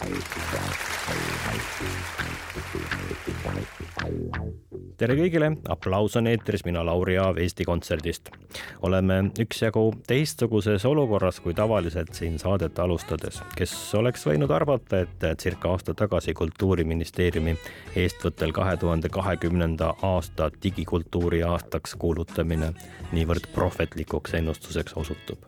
Thank you. Tere kõigile, aplaus on eetris, mina Lauri Aav Eesti Kontserdist. oleme üksjagu teistsuguses olukorras kui tavaliselt siin saadet alustades. kes oleks võinud arvata, et circa aasta tagasi Kultuuriministeeriumi eestvõttel kahe tuhande kahekümnenda aasta digikultuuri aastaks kuulutamine niivõrd prohvetlikuks ennustuseks osutub.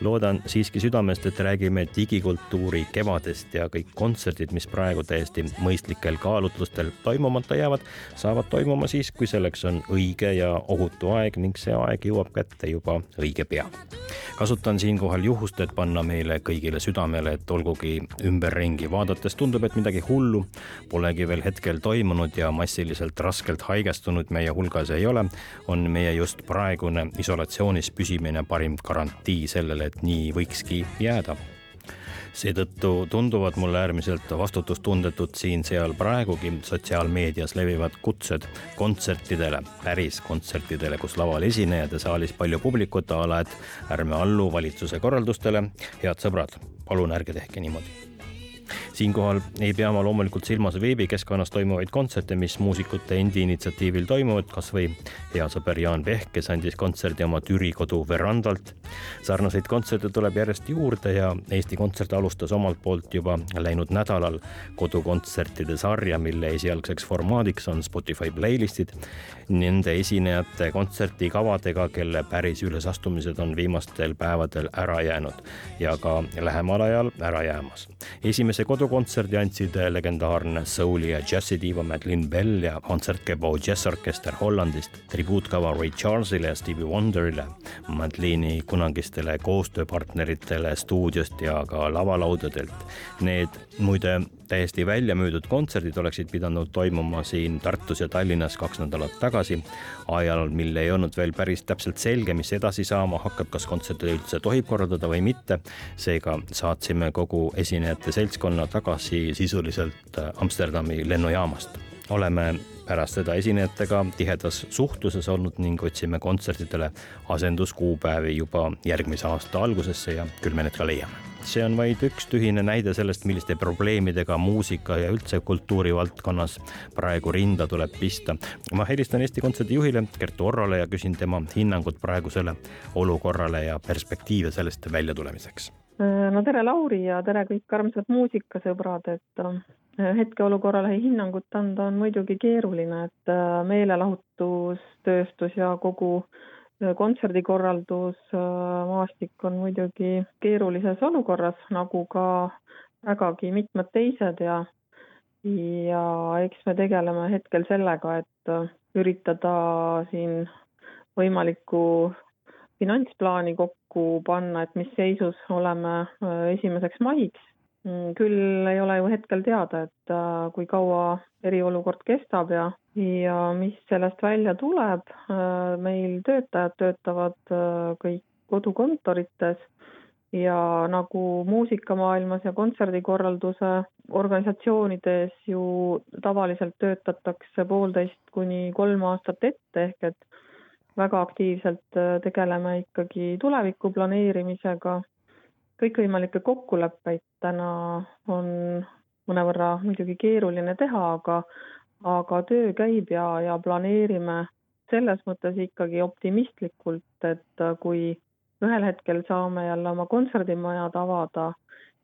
loodan siiski südamest, et räägime digikultuuri kevadest ja kõik kontserdid, mis praegu täiesti mõistlikel kaalutlustel toimumata jäävad, saavad toimuma siis, kui selleks on õige ja ohutu aeg ning see aeg jõuab kätte juba õige pea. kasutan siinkohal juhust, et panna meile kõigile südamele, et olgugi ümberringi vaadates tundub, et midagi hullu polegi veel hetkel toimunud ja massiliselt raskelt haigestunud meie hulgas ei ole, on meie just praegune isolatsioonis püsimine parim garantii sellele, et nii võikski jääda seetõttu tunduvad mulle äärmiselt vastutustundetud siin-seal praegugi sotsiaalmeedias levivad kutsed kontsertidele, päris kontsertidele, kus laval esinejad ja saalis palju publikut, a la et ärme allu valitsuse korraldustele. head sõbrad, palun ärge tehke niimoodi siinkohal ei pea ma loomulikult silmas veebikeskkonnas toimuvaid kontserte, mis muusikute endi initsiatiivil toimuvad, kasvõi hea sõber Jaan Pehk, kes andis kontserdi oma Türi kodu verandalt. sarnaseid kontserte tuleb järjest juurde ja Eesti Kontsert alustas omalt poolt juba läinud nädalal kodukontsertide sarja, mille esialgseks formaadiks on Spotify playlist'id. Nende esinejate kontsertikavadega, kelle päris ülesastumised on viimastel päevadel ära jäänud ja ka lähemal ajal ära jäämas. esimese kodu kodukontserdi andsid legendaarne souli ja džässidiiva Madeleine Bell ja kontsertgebou džässorkester Hollandist, tribuutkava Ray Charlesile ja Stevie Wonderile, Madeline'i kunagistele koostööpartneritele stuudiost ja ka lavalaudadelt. Need muide täiesti välja müüdud kontserdid oleksid pidanud toimuma siin Tartus ja Tallinnas kaks nädalat tagasi, ajal, mil ei olnud veel päris täpselt selge, mis edasi saama hakkab, kas kontserte üldse tohib korraldada või mitte. seega saatsime kogu esinejate seltskonna tagasi sisuliselt Amsterdami lennujaamast. oleme pärast seda esinejatega tihedas suhtluses olnud ning otsime kontsertidele asenduskuupäevi juba järgmise aasta algusesse ja küll me need ka leiame see on vaid üks tühine näide sellest, milliste probleemidega muusika ja üldse kultuurivaldkonnas praegu rinda tuleb pista. ma helistan Eesti Kontserdi juhile Kertu Orrole ja küsin tema hinnangut praegusele olukorrale ja perspektiive sellest väljatulemiseks. no tere, Lauri ja tere kõik armsad muusikasõbrad, et äh, hetkeolukorrale hinnangut anda on muidugi keeruline, et äh, meelelahutustööstus ja kogu kontserdikorraldusmaastik äh, on muidugi keerulises olukorras, nagu ka vägagi mitmed teised ja ja eks me tegeleme hetkel sellega, et äh, üritada siin võimalikku finantsplaani kokku panna, et mis seisus oleme äh, esimeseks maiks. Mm, küll ei ole ju hetkel teada, et kui kaua eriolukord kestab ja ja mis sellest välja tuleb, äh, meil töötajad töötavad äh, kõik kodukontorites ja nagu muusikamaailmas ja kontserdikorralduse organisatsioonides ju tavaliselt töötatakse poolteist kuni kolm aastat ette, ehk et väga aktiivselt äh, tegeleme ikkagi tuleviku planeerimisega. kõikvõimalikke kokkuleppeid täna on mõnevõrra muidugi keeruline teha, aga aga töö käib ja, ja planeerime selles mõttes ikkagi optimistlikult, et kui ühel hetkel saame jälle oma kontserdimajad avada,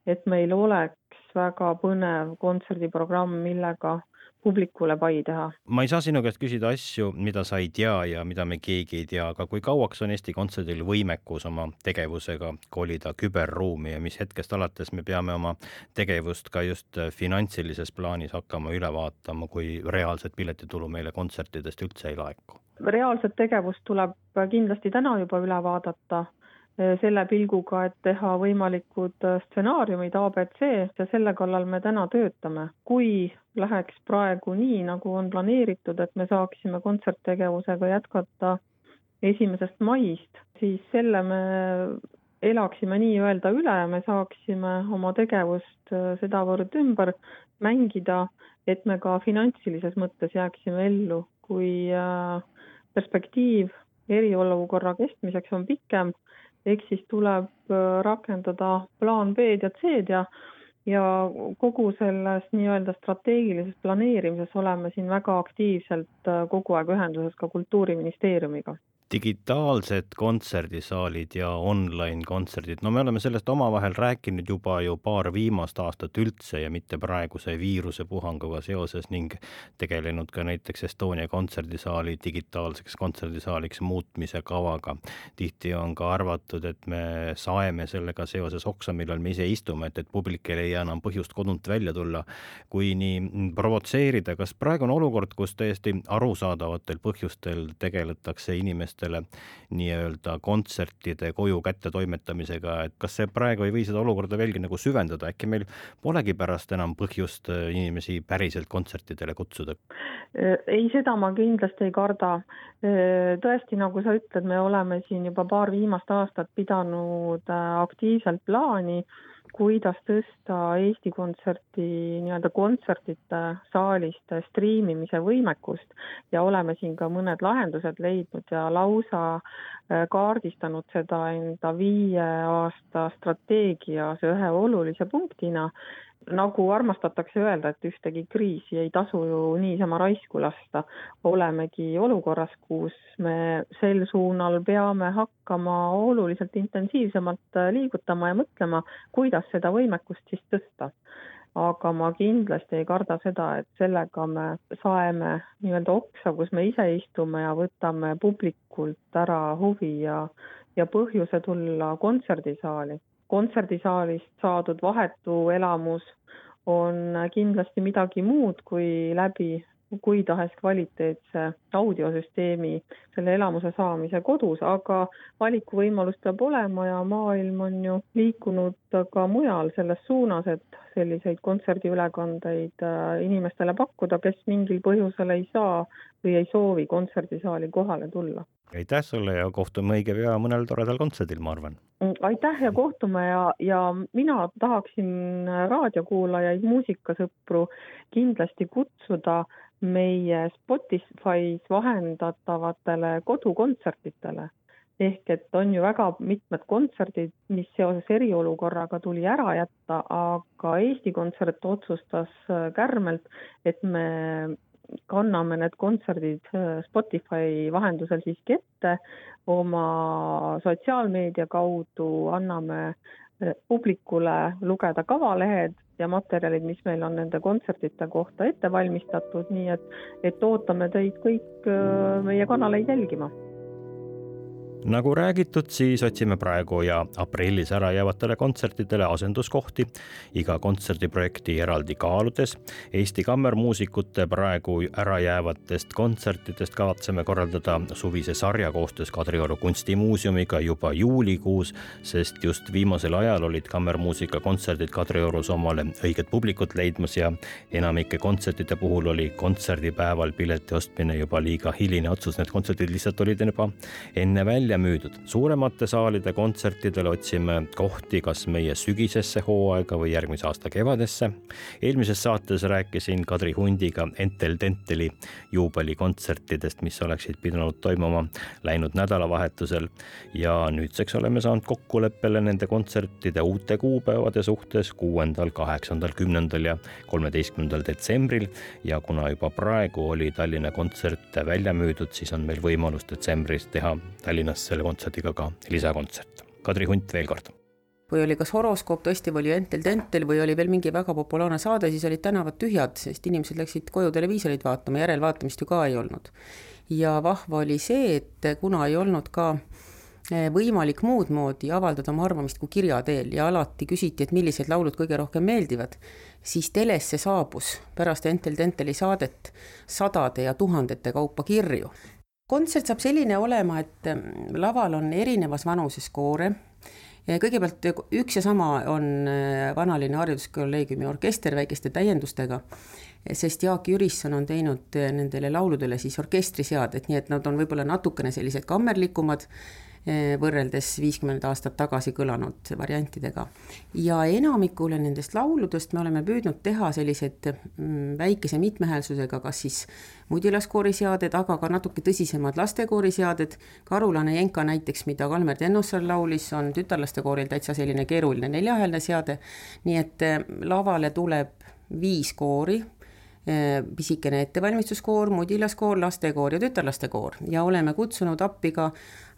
et meil oleks väga põnev kontserdiprogramm, millega publikule pai teha. ma ei saa sinu käest küsida asju, mida sa ei tea ja mida me keegi ei tea, aga kui kauaks on Eesti Kontserdil võimekus oma tegevusega kolida küberruumi ja mis hetkest alates me peame oma tegevust ka just finantsilises plaanis hakkama üle vaatama, kui reaalset piletitulu meile kontsertidest üldse ei laeku? reaalset tegevust tuleb kindlasti täna juba üle vaadata selle pilguga, et teha võimalikud stsenaariumid abc ja selle kallal me täna töötame. kui läheks praegu nii, nagu on planeeritud, et me saaksime kontserttegevusega jätkata esimesest maist, siis selle me elaksime nii-öelda üle, me saaksime oma tegevust sedavõrd ümber mängida, et me ka finantsilises mõttes jääksime ellu, kui perspektiiv eriolukorra kestmiseks on pikem ehk siis tuleb äh, rakendada plaan B-d ja C-d ja ja kogu selles nii-öelda strateegilises planeerimises oleme siin väga aktiivselt äh, kogu aeg ühenduses ka Kultuuriministeeriumiga digitaalsed kontserdisaalid ja online kontserdid, no me oleme sellest omavahel rääkinud juba ju paar viimast aastat üldse ja mitte praeguse viirusepuhanguga seoses ning tegelenud ka näiteks Estonia kontserdisaali digitaalseks kontserdisaaliks muutmise kavaga. tihti on ka arvatud, et me saeme sellega seoses oksa, millal me ise istume, et, et publik ei leia enam põhjust kodunt välja tulla. kui nii provotseerida, kas praegu on olukord, kus täiesti arusaadavatel põhjustel tegeletakse inimeste inimestele nii-öelda kontsertide koju kättetoimetamisega, et kas see praegu ei või seda olukorda veelgi nagu süvendada, äkki meil polegi pärast enam põhjust äh, inimesi päriselt kontsertidele kutsuda? Äh, ei, seda ma kindlasti ei karda. Äh, tõesti, nagu sa ütled, me oleme siin juba paar viimast aastat pidanud aktiivselt plaani kuidas tõsta Eesti Kontserti nii-öelda kontsertide saalist striimimise võimekust. Ja oleme siin ka mõned lahendused leidnud ja lausa äh, kaardistanud seda enda viie aasta strateegias ühe olulise punktina nagu armastatakse öelda, et ühtegi kriisi ei tasu ju niisama raisku lasta, olemegi olukorras, kus me sel suunal peame hakkama oluliselt intensiivsemalt liigutama ja mõtlema, kuidas seda võimekust siis tõsta. aga ma kindlasti ei karda seda, et sellega me saeme nii-öelda oksa, kus me ise istume ja võtame publikult ära huvi ja, ja põhjuse tulla kontserdisaali kontserdisaalist saadud vahetu elamus on kindlasti midagi muud kui läbi kui tahes kvaliteetse audiosüsteemi selle elamuse saamise kodus, aga valikuvõimalus peab olema ja maailm on ju liikunud ka mujal selles suunas, et selliseid kontserdiülekandeid äh, inimestele pakkuda, kes mingil põhjusel ei saa või ei soovi kontserdisaali kohale tulla aitäh sulle ja kohtume õige pea mõnel toredal kontserdil, ma arvan. Mm, aitäh ja kohtume ja, ja mina tahaksin raadiokuulajaid, muusikasõpru kindlasti kutsuda meie Spotify's vahendatavatele kodukontsertidele. ehk et on ju väga mitmed kontserdid, mis seoses eriolukorraga tuli ära jätta, aga Eesti Kontsert otsustas kärmelt, et me kanname need kontserdid äh, Spotify vahendusel siiski ette, oma sotsiaalmeedia kaudu anname äh, publikule lugeda kavalehed ja materjalid, mis meil on nende kontsertide kohta ette valmistatud, nii et, et ootame teid kõik äh, meie kanaleid jälgima nagu räägitud, siis otsime praegu ja aprillis ära jäävatele kontsertidele asenduskohti, iga kontserdiprojekti eraldi kaaludes. Eesti Kammermuusikute praegu ära jäävatest kontsertidest kavatseme korraldada suvise sarja koostöös Kadrioru kunstimuuseumiga juba juulikuus, sest just viimasel ajal olid kammermuusika kontserdid Kadriorus omale õiget publikut leidmas ja enamike kontsertide puhul oli kontserdipäeval pileti ostmine juba liiga hiline otsus, need kontserdid lihtsalt olid juba enne välja välja müüdud. suuremate saalide kontsertidele otsime kohti kas meie sügisesse hooaega või järgmise aasta kevadesse. eelmises saates rääkisin Kadri Hundiga Entel Denteli juubelikontsertidest, mis oleksid pidanud toimuma läinud nädalavahetusel ja nüüdseks oleme saanud kokkuleppele nende kontsertide uute kuupäevade suhtes kuuendal, kaheksandal, kümnendal ja kolmeteistkümnendal detsembril ja kuna juba praegu oli Tallinna kontsert välja müüdud, siis on meil võimalus detsembris teha Tallinnas korraldas selle kontserdiga ka lisakontsert. Kadri Hunt veel kord või oli kas horoskoop tõesti või oli Entel Tentel või oli veel mingi väga populaarne saade, siis olid tänavad tühjad, sest inimesed läksid koju televiisorit vaatama, järelvaatamist ju ka ei olnud. ja vahva oli see, et kuna ei olnud ka eh, võimalik muud moodi avaldada oma arvamist kui kirja teel ja alati küsiti, et millised laulud kõige rohkem meeldivad, siis telesse saabus pärast Entel Tenteli saadet sadade ja tuhandete kaupa kirju kontsert saab selline olema, et ähm, laval on erinevas vanuses koore, kõigepealt üks ja sama on Vanalinna Hariduskolleegiumi orkester väikeste täiendustega, sest Jaak Jürisson on teinud nendele lauludele siis orkestriseadet, nii et nad on võib-olla natukene sellised kammerlikumad võrreldes viiskümmend aastat tagasi kõlanud variantidega. ja enamikule nendest lauludest me oleme püüdnud teha sellised mm, väikese mitmehäälsusega, kas siis mudilaskooriseaded, aga ka natuke tõsisemad lastekooriseaded, Karulane Jenka näiteks, mida Kalmer Tennossaar laulis, on tütarlastekooril täitsa selline keeruline neljahäälne seade, nii et eh, lavale tuleb viis koori eh, pisikene ettevalmistuskoor, mudilaskoor, lastekoor ja tütarlastekoor ja oleme kutsunud appi ka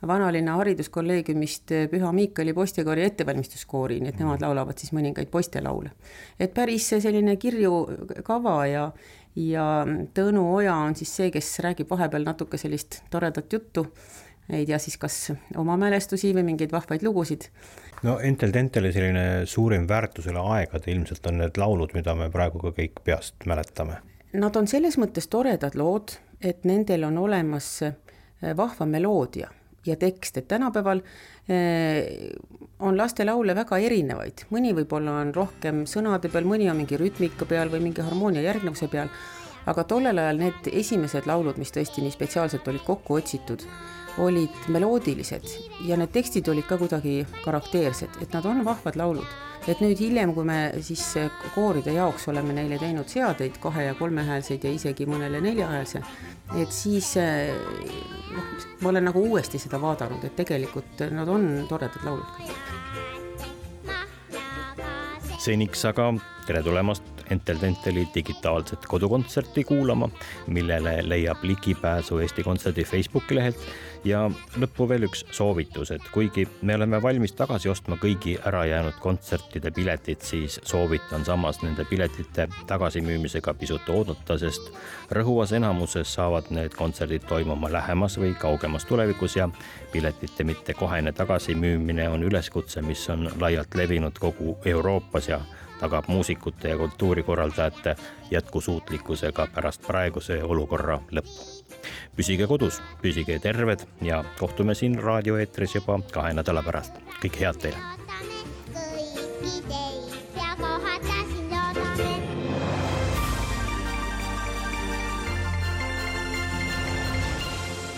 vanalinna hariduskolleegiumist Püha Miikali poistekoori ettevalmistuskoori, nii et nemad mhm. laulavad siis mõningaid poistelaule. et päris selline kirju kava ja, ja Tõnu Oja on siis see, kes räägib vahepeal natuke sellist toredat juttu, ei tea siis kas oma mälestusi või mingeid vahvaid lugusid. No Entel Tenteli selline suurim väärtus üle aegade ilmselt on need laulud, mida me praegu ka kõik peast mäletame. Nad on selles mõttes toredad lood, et nendel on olemas vahva meloodia ja tekst, et tänapäeval eh, on lastelaule väga erinevaid, mõni võib-olla on rohkem sõnade peal, mõni on mingi rütmika peal või mingi harmoonia järgnevuse peal, aga tollel ajal need esimesed laulud, mis tõesti nii spetsiaalselt olid kokku otsitud, olid meloodilised ja need tekstid olid ka kuidagi karakteersed, et nad on vahvad laulud. et nüüd hiljem, kui me siis kooride jaoks oleme neile teinud seadeid, kahe- ja kolmehäälseid ja isegi mõnele neljahäälse, et siis noh, ma olen nagu uuesti seda vaadanud, et tegelikult nad on toredad laulud seniks aga tere tulemast Entel Tenteli digitaalset kodukontserti kuulama, millele leiab ligipääsu Eesti Kontserdi Facebooki lehelt ja lõppu veel üks soovitus, et kuigi me oleme valmis tagasi ostma kõigi ärajäänud kontsertide piletid, siis soovitan samas nende piletite tagasimüümisega pisut oodata, sest rõhuvas enamuses saavad need kontserdid toimuma lähemas või kaugemas tulevikus ja piletite mitte kohene tagasimüümine on üleskutse, mis on laialt levinud kogu Euroopas ja tagab muusikute ja kultuurikorraldajate jätkusuutlikkusega pärast praeguse olukorra lõppu püsige kodus, püsige terved ja kohtume siin raadioeetris juba kahe nädala pärast. kõike head teile.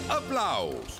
aplaus